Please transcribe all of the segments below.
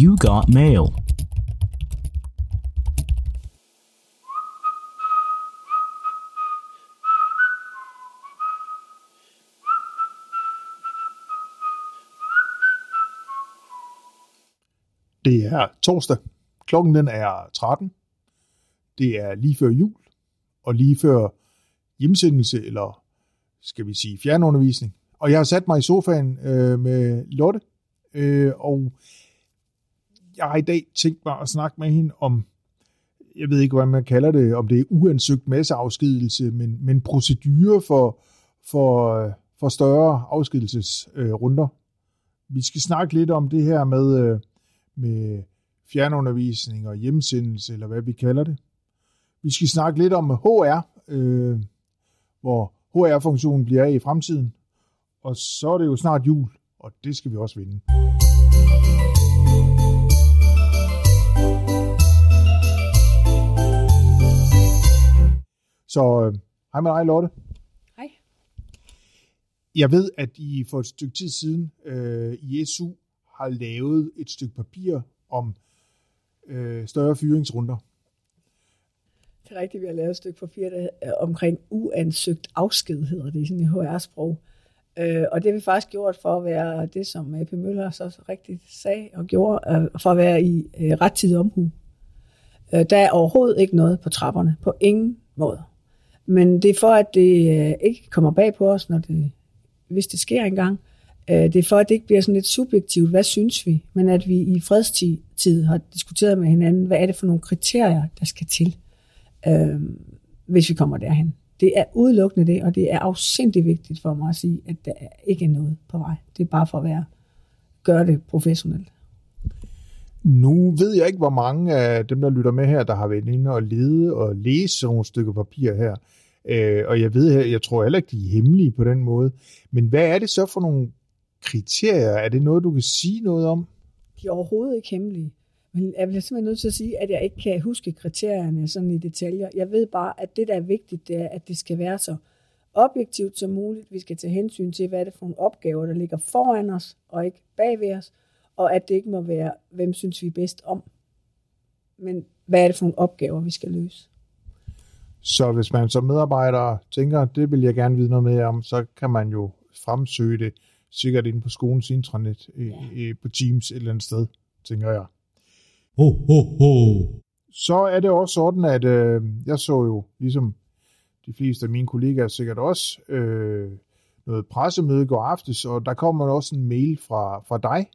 You got mail. Det er torsdag. Klokken den er 13. Det er lige før jul, og lige før hjemsendelse, eller skal vi sige fjernundervisning. Og jeg har sat mig i sofaen øh, med Lotte, øh, og jeg har i dag tænkt mig at snakke med hende om, jeg ved ikke, hvad man kalder det, om det er uansøgt masseafskedelse, men, men procedure for, for, for større afskedelsesrunder. Øh, vi skal snakke lidt om det her med, øh, med fjernundervisning og hjemsendelse, eller hvad vi kalder det. Vi skal snakke lidt om HR, øh, hvor HR-funktionen bliver af i fremtiden. Og så er det jo snart jul, og det skal vi også vinde. Så øh, hej med dig, Lotte. Hej. Jeg ved, at I for et stykke tid siden øh, i SU har lavet et stykke papir om øh, større fyringsrunder. Det er rigtigt, vi har lavet et stykke papir der, øh, omkring uansøgt afsked, hedder det i sådan et HR-sprog. Øh, og det har vi faktisk gjort for at være det, som AP Møller så rigtigt sagde og gjorde, øh, for at være i øh, rettidig omhu. Øh, der er overhovedet ikke noget på trapperne, på ingen måde. Men det er for, at det øh, ikke kommer bag på os, når det, hvis det sker engang. Øh, det er for, at det ikke bliver sådan lidt subjektivt, hvad synes vi, men at vi i fredstid har diskuteret med hinanden, hvad er det for nogle kriterier, der skal til, øh, hvis vi kommer derhen. Det er udelukkende det, og det er afsindig vigtigt for mig at sige, at der er noget på vej. Det er bare for at være, gøre det professionelt. Nu ved jeg ikke, hvor mange af dem, der lytter med her, der har været inde og lede og læse sådan nogle stykker papir her. Øh, og jeg ved, jeg tror heller ikke, de er hemmelige på den måde. Men hvad er det så for nogle kriterier? Er det noget, du kan sige noget om? De er overhovedet ikke hemmelige. Men jeg bliver simpelthen nødt til at sige, at jeg ikke kan huske kriterierne sådan i detaljer. Jeg ved bare, at det, der er vigtigt, det er, at det skal være så objektivt som muligt. Vi skal tage hensyn til, hvad er det for nogle opgaver, der ligger foran os, og ikke bagved os. Og at det ikke må være, hvem synes vi er bedst om. Men hvad er det for nogle opgaver, vi skal løse? Så hvis man som medarbejder tænker, det vil jeg gerne vide noget mere om, så kan man jo fremsøge det sikkert inde på skolens intranet, ja. på Teams et eller andet sted, tænker jeg. Ho, ho, ho. Så er det også sådan, at øh, jeg så jo, ligesom de fleste af mine kollegaer sikkert også, øh, noget pressemøde går aftes, og der kommer også en mail fra, fra dig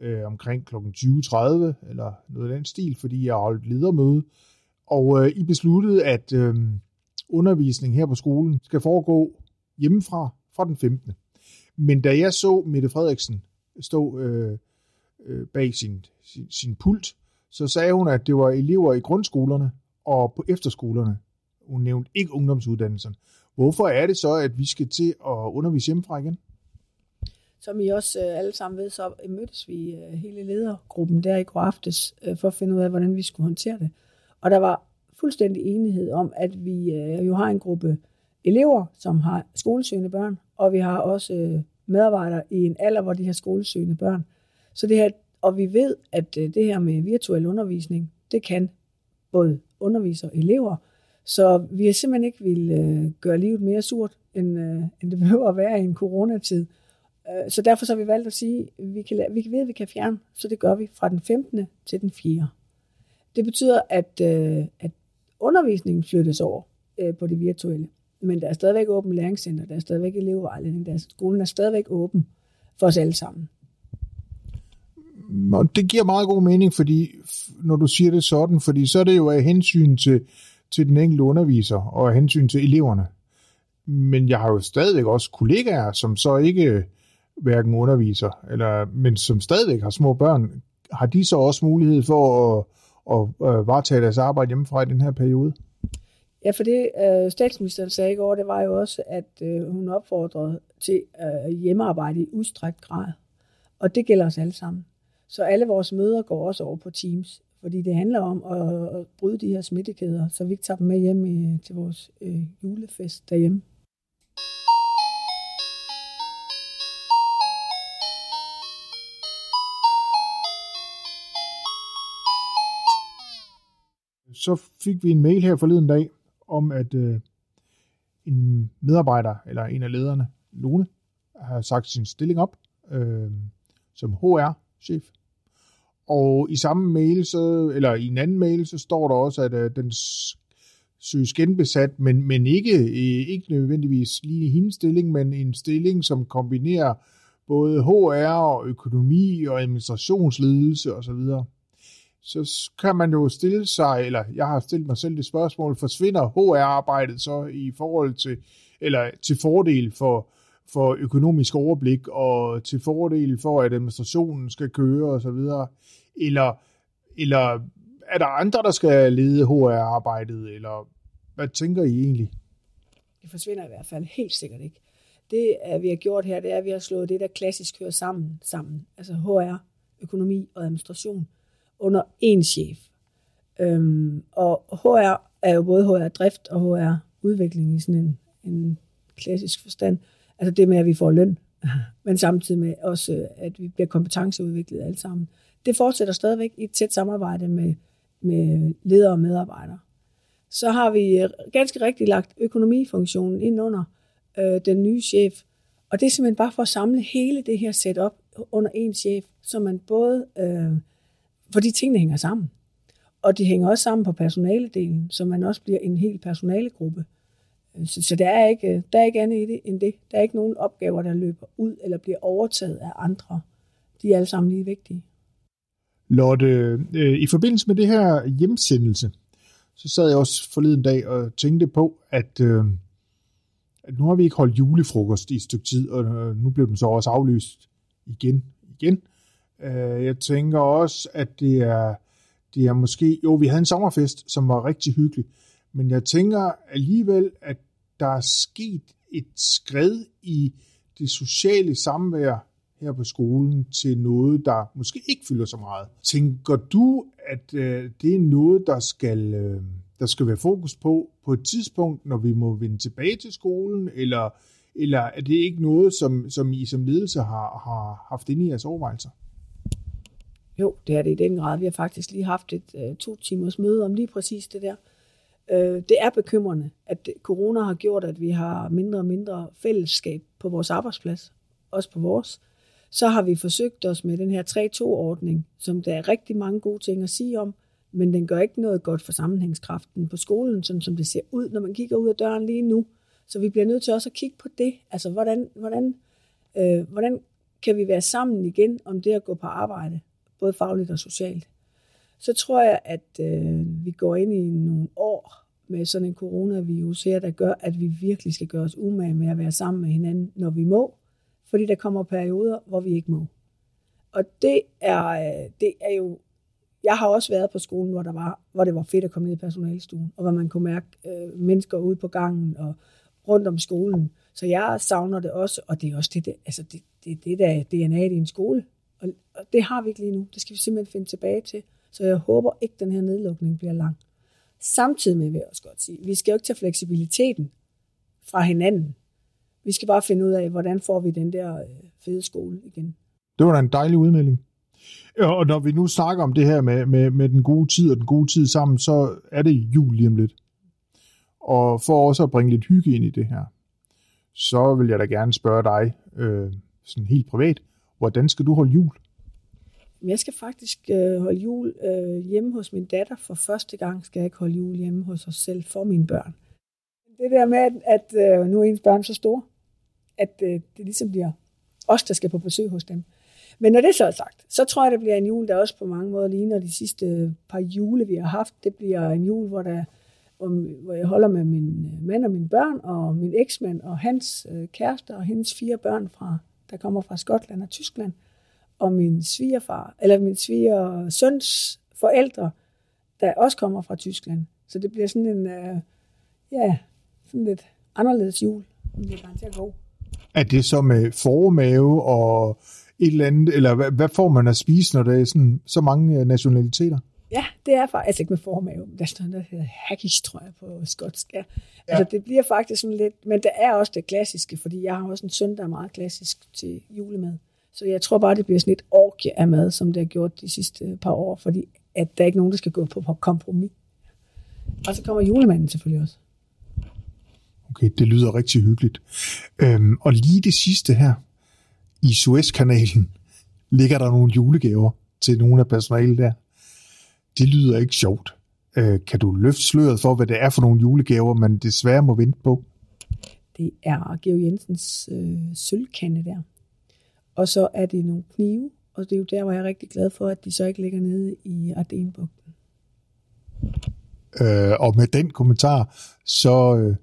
øh, omkring kl. 20.30, eller noget af den stil, fordi jeg har holdt ledermøde, og øh, I besluttede, at øh, undervisning her på skolen skal foregå hjemmefra fra den 15. Men da jeg så Mette Frederiksen stå øh, øh, bag sin, sin, sin pult, så sagde hun, at det var elever i grundskolerne og på efterskolerne. Hun nævnte ikke ungdomsuddannelserne. Hvorfor er det så, at vi skal til at undervise hjemmefra igen? Som I også øh, alle sammen ved, så mødtes vi øh, hele ledergruppen der i går aftes øh, for at finde ud af, hvordan vi skulle håndtere det. Og der var fuldstændig enighed om, at vi øh, jo har en gruppe elever, som har skolesøgende børn, og vi har også øh, medarbejdere i en alder, hvor de har skolesøgende børn. Så det her og vi ved, at øh, det her med virtuel undervisning, det kan både undervisere og elever. Så vi har simpelthen ikke vil øh, gøre livet mere surt, end, øh, end det behøver at være i en coronatid. Øh, så derfor så har vi valgt at sige, at vi, kan, vi ved, at vi kan fjerne, så det gør vi fra den 15. til den 4. Det betyder, at, øh, at undervisningen flyttes over øh, på det virtuelle. Men der er stadigvæk åben læringscenter, der er stadigvæk elevvejledning, der er, skolen er stadigvæk åben for os alle sammen og det giver meget god mening, fordi når du siger det sådan, fordi så er det jo af hensyn til, til den enkelte underviser og af hensyn til eleverne. Men jeg har jo stadigvæk også kollegaer, som så ikke øh, hverken underviser, eller, men som stadigvæk har små børn. Har de så også mulighed for at, og øh, varetage deres arbejde hjemmefra i den her periode? Ja, for det øh, statsministeren sagde i går, det var jo også, at øh, hun opfordrede til øh, hjemmearbejde i udstrækt grad. Og det gælder os alle sammen. Så alle vores møder går også over på Teams, fordi det handler om at, bryde de her smittekæder, så vi ikke tager dem med hjem i, til vores øh, julefest derhjemme. Så fik vi en mail her forleden dag om, at øh, en medarbejder, eller en af lederne, Lone, har sagt sin stilling op øh, som HR-chef. Og i samme mail, så, eller i en anden mail, så står der også, at øh, den søges genbesat, men, men ikke, øh, ikke nødvendigvis lige i hendes stilling, men en stilling, som kombinerer både HR og økonomi og administrationsledelse osv. Så kan man jo stille sig, eller jeg har stillet mig selv det spørgsmål, forsvinder HR-arbejdet så i forhold til, eller til fordel for, for økonomisk overblik og til fordel for, at administrationen skal køre osv., eller, eller er der andre, der skal lede HR-arbejdet, eller hvad tænker I egentlig? Det forsvinder i hvert fald helt sikkert ikke. Det, vi har gjort her, det er, at vi har slået det, der klassisk hører sammen, sammen. Altså HR, økonomi og administration under én chef. Øhm, og HR er jo både HR-drift og HR-udvikling i sådan en, en klassisk forstand. Altså det med, at vi får løn, men samtidig med også, at vi bliver kompetenceudviklet alle sammen. Det fortsætter stadigvæk i et tæt samarbejde med, med ledere og medarbejdere. Så har vi øh, ganske rigtigt lagt økonomifunktionen ind under øh, den nye chef, og det er simpelthen bare for at samle hele det her setup under en chef, så man både, øh, fordi tingene hænger sammen, og de hænger også sammen på personaledelen, så man også bliver en hel personalegruppe. Øh, så, så der, er ikke, der er ikke andet i det end det. Der er ikke nogen opgaver, der løber ud eller bliver overtaget af andre. De er alle sammen lige vigtige. Lotte, øh, i forbindelse med det her hjemsendelse, så sad jeg også forleden dag og tænkte på, at, øh, at nu har vi ikke holdt julefrokost i et stykke tid, og nu blev den så også aflyst igen. igen. Øh, jeg tænker også, at det er, det er måske... Jo, vi havde en sommerfest, som var rigtig hyggelig, men jeg tænker alligevel, at der er sket et skred i det sociale samvær her på skolen til noget, der måske ikke fylder så meget. Tænker du, at øh, det er noget, der skal, øh, der skal være fokus på på et tidspunkt, når vi må vende tilbage til skolen, eller, eller er det ikke noget, som, som I som ledelse har, har haft inde i jeres overvejelser? Jo, det er det i den grad. Vi har faktisk lige haft et øh, to timers møde om lige præcis det der. Øh, det er bekymrende, at corona har gjort, at vi har mindre og mindre fællesskab på vores arbejdsplads, også på vores. Så har vi forsøgt os med den her 3-2-ordning, som der er rigtig mange gode ting at sige om, men den gør ikke noget godt for sammenhængskraften på skolen, sådan som det ser ud, når man kigger ud af døren lige nu. Så vi bliver nødt til også at kigge på det. Altså, hvordan, hvordan, øh, hvordan kan vi være sammen igen om det at gå på arbejde, både fagligt og socialt? Så tror jeg, at øh, vi går ind i nogle år med sådan en coronavirus her, der gør, at vi virkelig skal gøre os umage med at være sammen med hinanden, når vi må, fordi der kommer perioder, hvor vi ikke må. Og det er, øh, det er jo... Jeg har også været på skolen, hvor, der var, hvor det var fedt at komme ned i personalstuen, og hvor man kunne mærke øh, mennesker ude på gangen og rundt om skolen. Så jeg savner det også, og det er også det, det, altså det, det, det der DNA i en skole. Og, det har vi ikke lige nu. Det skal vi simpelthen finde tilbage til. Så jeg håber ikke, at den her nedlukning bliver lang. Samtidig med, vil jeg også godt sige, vi skal jo ikke tage fleksibiliteten fra hinanden. Vi skal bare finde ud af, hvordan får vi den der øh, fede skole igen. Det var da en dejlig udmelding. Og når vi nu snakker om det her med, med, med den gode tid og den gode tid sammen, så er det jul lige om lidt. Og for også at bringe lidt hygge ind i det her, så vil jeg da gerne spørge dig, øh, sådan helt privat, hvordan skal du holde jul? Jeg skal faktisk øh, holde jul øh, hjemme hos min datter. For første gang skal jeg ikke holde jul hjemme hos os selv for mine børn. Det der med, at, at øh, nu er ens børn så store, at øh, det ligesom bliver os, der skal på besøg hos dem. Men når det så er sagt, så tror jeg, det bliver en jul, der også på mange måder ligner de sidste øh, par jule, vi har haft. Det bliver en jul, hvor, der, hvor jeg holder med min øh, mand og mine børn, og min eksmand og hans øh, kæreste og hendes fire børn, fra, der kommer fra Skotland og Tyskland og min svigerfar, eller min sviger søns forældre, der også kommer fra Tyskland. Så det bliver sådan en, uh, ja, sådan lidt anderledes jul, det er at gå. Er det så med formave og et eller andet, eller hvad, hvad får man at spise, når der er sådan, så mange øh, nationaliteter? Ja, det er faktisk altså ikke med formave. Der står noget, der hedder hackish, tror jeg, på skotsk. Ja. ja. Altså, det bliver faktisk sådan lidt, men der er også det klassiske, fordi jeg har også en søn, der er meget klassisk til julemad. Så jeg tror bare, det bliver sådan et orkie af mad, som det har gjort de sidste par år, fordi at der er ikke nogen, der skal gå på kompromis. Og så kommer julemanden selvfølgelig også. Okay, det lyder rigtig hyggeligt. Øhm, og lige det sidste her, i Suezkanalen, ligger der nogle julegaver til nogle af personalet der. Det lyder ikke sjovt. Øh, kan du løfte sløret for, hvad det er for nogle julegaver, man desværre må vente på? Det er Georg Jensens øh, sølvkande der. Og så er det nogle knive, og det er jo der, hvor jeg er rigtig glad for, at de så ikke ligger nede i Ardenbugten. Øh, og med den kommentar, så øh,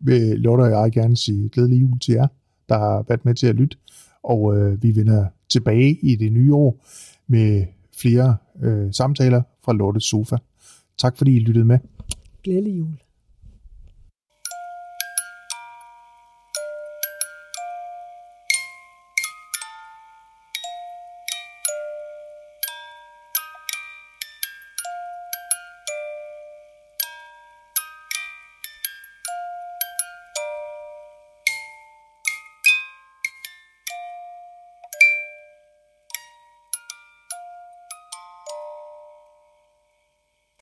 vil Lotte og jeg gerne sige glædelig jul til jer, der har været med til at lytte. Og øh, vi vender tilbage i det nye år med flere øh, samtaler fra Lottes Sofa. Tak fordi I lyttede med. Glædelig jul.